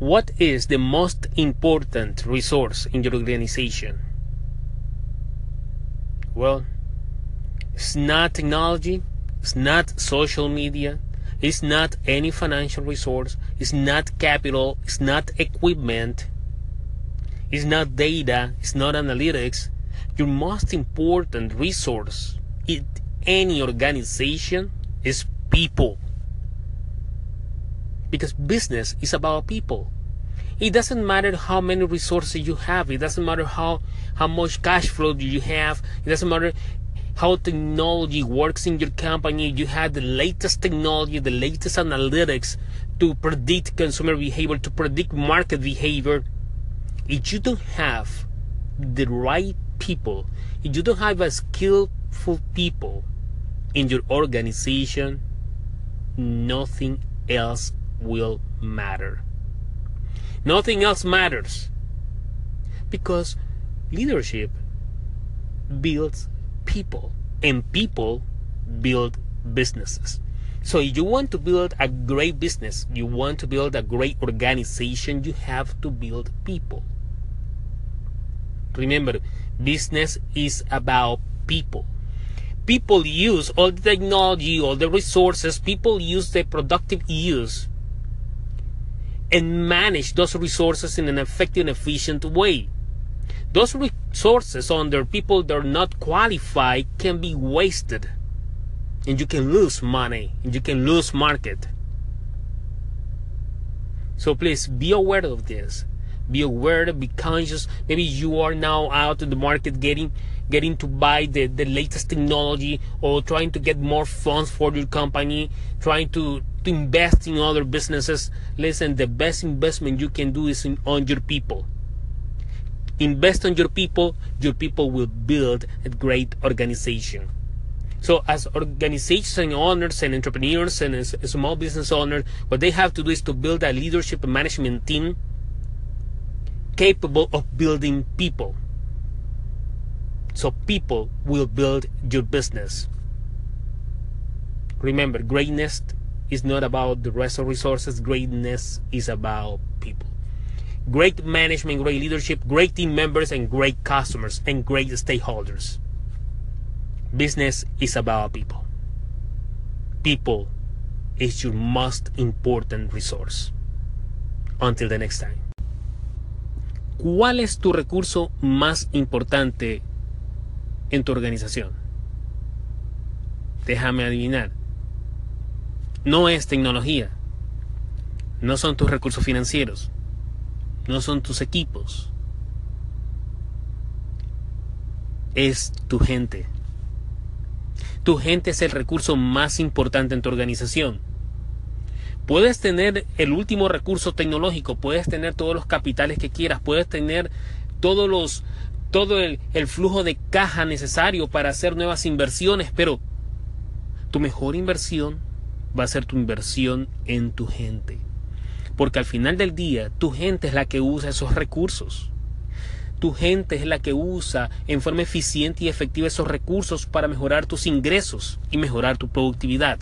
what is the most important resource in your organization? Well, it's not technology, it's not social media, it's not any financial resource, it's not capital, it's not equipment, it's not data, it's not analytics. Your most important resource in any organization is people. Because business is about people. It doesn't matter how many resources you have. It doesn't matter how, how much cash flow you have. It doesn't matter how technology works in your company. You have the latest technology, the latest analytics to predict consumer behavior, to predict market behavior. If you don't have the right people, if you don't have a skillful people in your organization, nothing else will matter. Nothing else matters. Because leadership builds people, and people build businesses. So if you want to build a great business, you want to build a great organization, you have to build people. Remember, business is about people. People use all the technology, all the resources, people use the productive use and manage those resources in an effective and efficient way. Those resources under people that are not qualified can be wasted and you can lose money and you can lose market. So please be aware of this. Be aware, be conscious. Maybe you are now out in the market getting getting to buy the, the latest technology or trying to get more funds for your company, trying to, to invest in other businesses. Listen, the best investment you can do is in, on your people. Invest on your people, your people will build a great organization. So as organization owners and entrepreneurs and small business owners, what they have to do is to build a leadership and management team capable of building people. So people will build your business. Remember, greatness is not about the rest of resources. Greatness is about people. Great management, great leadership, great team members, and great customers, and great stakeholders. Business is about people. People is your most important resource. Until the next time. ¿Cuál es tu recurso más importante en tu organización? Déjame adivinar. No es tecnología. No son tus recursos financieros. No son tus equipos. Es tu gente. Tu gente es el recurso más importante en tu organización. Puedes tener el último recurso tecnológico, puedes tener todos los capitales que quieras, puedes tener todos los, todo el, flujo de caja necesario para hacer nuevas inversiones, pero tu mejor inversión va a ser tu inversión en tu gente. Porque al final del día, tu gente es la que usa esos recursos. Tu gente es la que usa en forma eficiente y efectiva esos recursos para mejorar tus ingresos y mejorar tu productividad.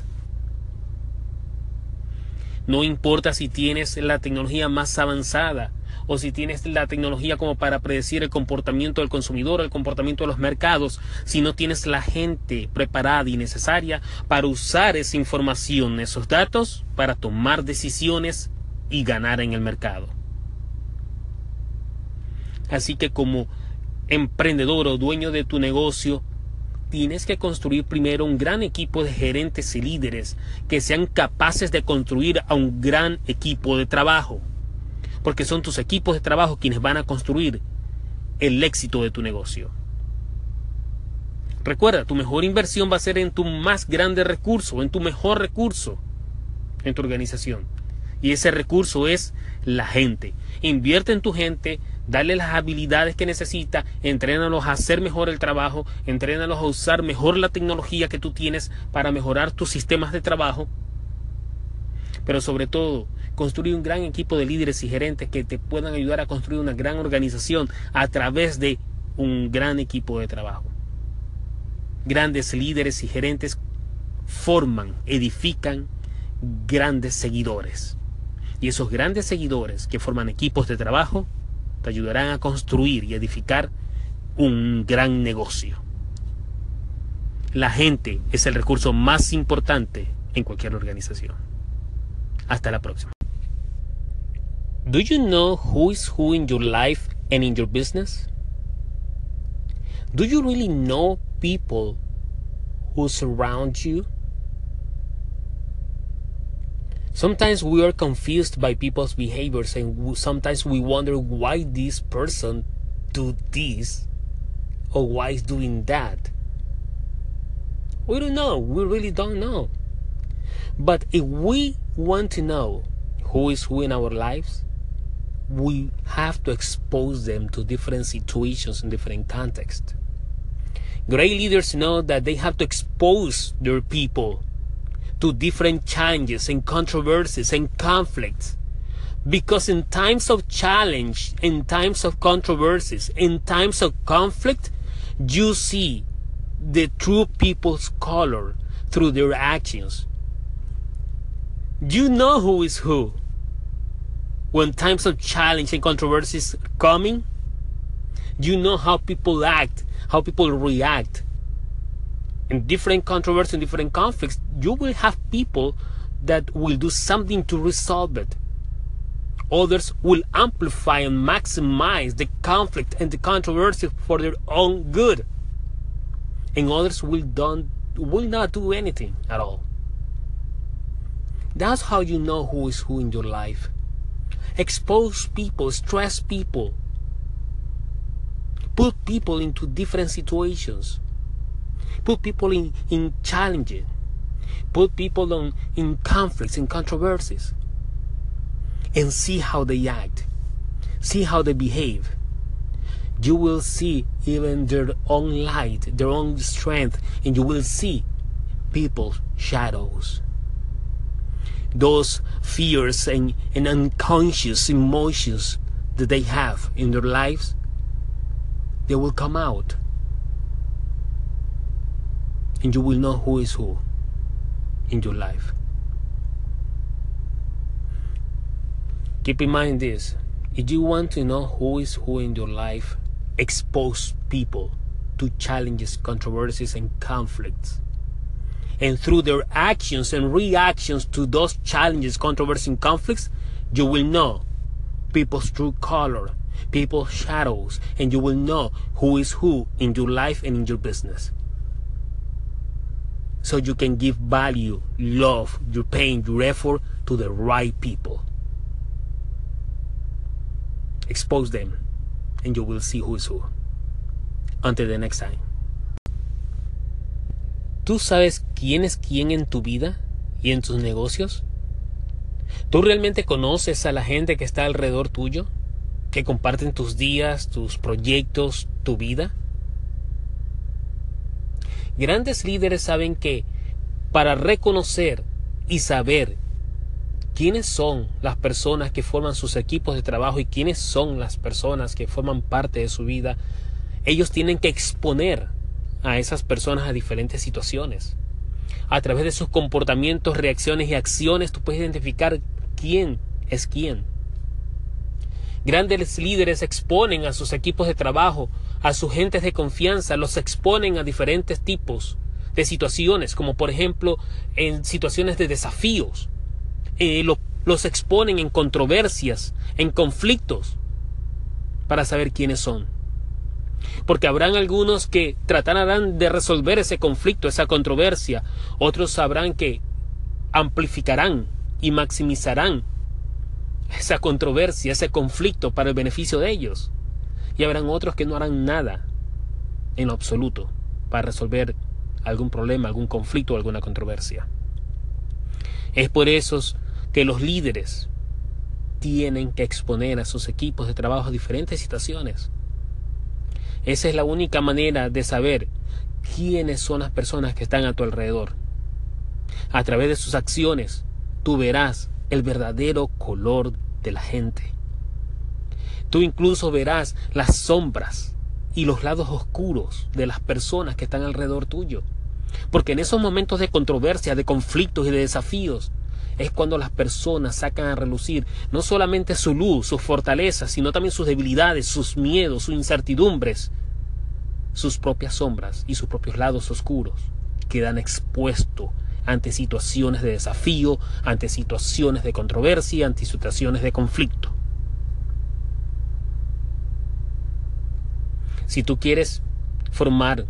No importa si tienes la tecnología más avanzada o si tienes la tecnología como para predecir el comportamiento del consumidor, el comportamiento de los mercados, si no tienes la gente preparada y necesaria para usar esa información, esos datos, para tomar decisiones y ganar en el mercado. Así que como emprendedor o dueño de tu negocio, tienes que construir primero un gran equipo de gerentes y líderes que sean capaces de construir a un gran equipo de trabajo. Porque son tus equipos de trabajo quienes van a construir el éxito de tu negocio. Recuerda, tu mejor inversión va a ser en tu más grande recurso, en tu mejor recurso en tu organización. Y ese recurso es la gente. Invierte en tu gente, dale las habilidades que necesita, entrénalos a hacer mejor el trabajo, entrénalos a usar mejor la tecnología que tú tienes para mejorar tus sistemas de trabajo. Pero sobre todo, construir un gran equipo de líderes y gerentes que te puedan ayudar a construir una gran organización a través de un gran equipo de trabajo. Grandes líderes y gerentes forman, edifican grandes seguidores. Y esos grandes seguidores que forman equipos de trabajo te ayudarán a construir y edificar un gran negocio. La gente es el recurso más importante en cualquier organización. Hasta la próxima. Do you know who is who in your life and in your business? Do you really know people who surround you? Sometimes we are confused by people's behaviors and sometimes we wonder why this person do this or why is doing that. We don't know. We really don't know. But if we want to know who is who in our lives, we have to expose them to different situations in different contexts. Great leaders know that they have to expose their people to different challenges and controversies and conflicts. Because in times of challenge, in times of controversies, in times of conflict, you see the true people's color through their actions. You know who is who. When times of challenge and controversies coming, you know how people act, how people react in different controversies and different conflicts, you will have people that will do something to resolve it. Others will amplify and maximize the conflict and the controversy for their own good. And others will, don't, will not do anything at all. That's how you know who is who in your life. Expose people, stress people, put people into different situations put people in, in challenges, put people on, in conflicts, in controversies, and see how they act, see how they behave. You will see even their own light, their own strength, and you will see people's shadows. Those fears and, and unconscious emotions that they have in their lives, they will come out and you will know who is who in your life. Keep in mind this if you want to know who is who in your life, expose people to challenges, controversies, and conflicts. And through their actions and reactions to those challenges, controversies, and conflicts, you will know people's true color, people's shadows, and you will know who is who in your life and in your business so you can give value, love, your pain, your effort to the right people. Expose them, and you will see who is who. Until the next time. ¿Tú sabes quién es quién en tu vida y en tus negocios? ¿Tú realmente conoces a la gente que está alrededor tuyo? ¿Que comparten tus días, tus proyectos, tu vida? Grandes líderes saben que para reconocer y saber quiénes son las personas que forman sus equipos de trabajo y quiénes son las personas que forman parte de su vida, ellos tienen que exponer a esas personas a diferentes situaciones. A través de sus comportamientos, reacciones y acciones, tú puedes identificar quién es quién. Grandes líderes exponen a sus equipos de trabajo a sus gentes de confianza, los exponen a diferentes tipos de situaciones, como por ejemplo en situaciones de desafíos. Eh, los exponen en controversias, en conflictos, para saber quiénes son. Porque habrán algunos que tratarán de resolver ese conflicto, esa controversia. Otros sabrán que amplificarán y maximizarán esa controversia, ese conflicto para el beneficio de ellos y habrán otros que no harán nada en absoluto para resolver algún problema, algún conflicto o alguna controversia. Es por eso que los líderes tienen que exponer a sus equipos de trabajo a diferentes situaciones. Esa es la única manera de saber quiénes son las personas que están a tu alrededor. A través de sus acciones, tú verás el verdadero color de la gente. Tú incluso verás las sombras y los lados oscuros de las personas que están alrededor tuyo. Porque en esos momentos de controversia, de conflictos y de desafíos, es cuando las personas sacan a relucir no solamente su luz, sus fortalezas, sino también sus debilidades, sus miedos, sus incertidumbres, sus propias sombras y sus propios lados oscuros. Quedan expuestos ante situaciones de desafío, ante situaciones de controversia, ante situaciones de conflicto. Si tú quieres formar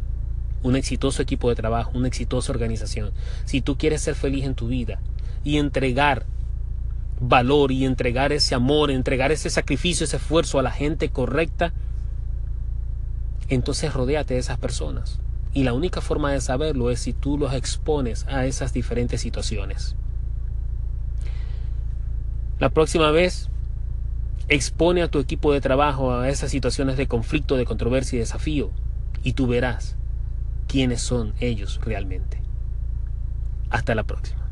un exitoso equipo de trabajo, una exitosa organización, si tú quieres ser feliz en tu vida y entregar valor y entregar ese amor, entregar ese sacrificio, ese esfuerzo a la gente correcta, entonces rodéate de esas personas. Y la única forma de saberlo es si tú los expones a esas diferentes situaciones. La próxima vez, expone a tu equipo de trabajo a esas situaciones de conflicto, de controversia y desafío, y tú verás quiénes son ellos realmente. Hasta la próxima.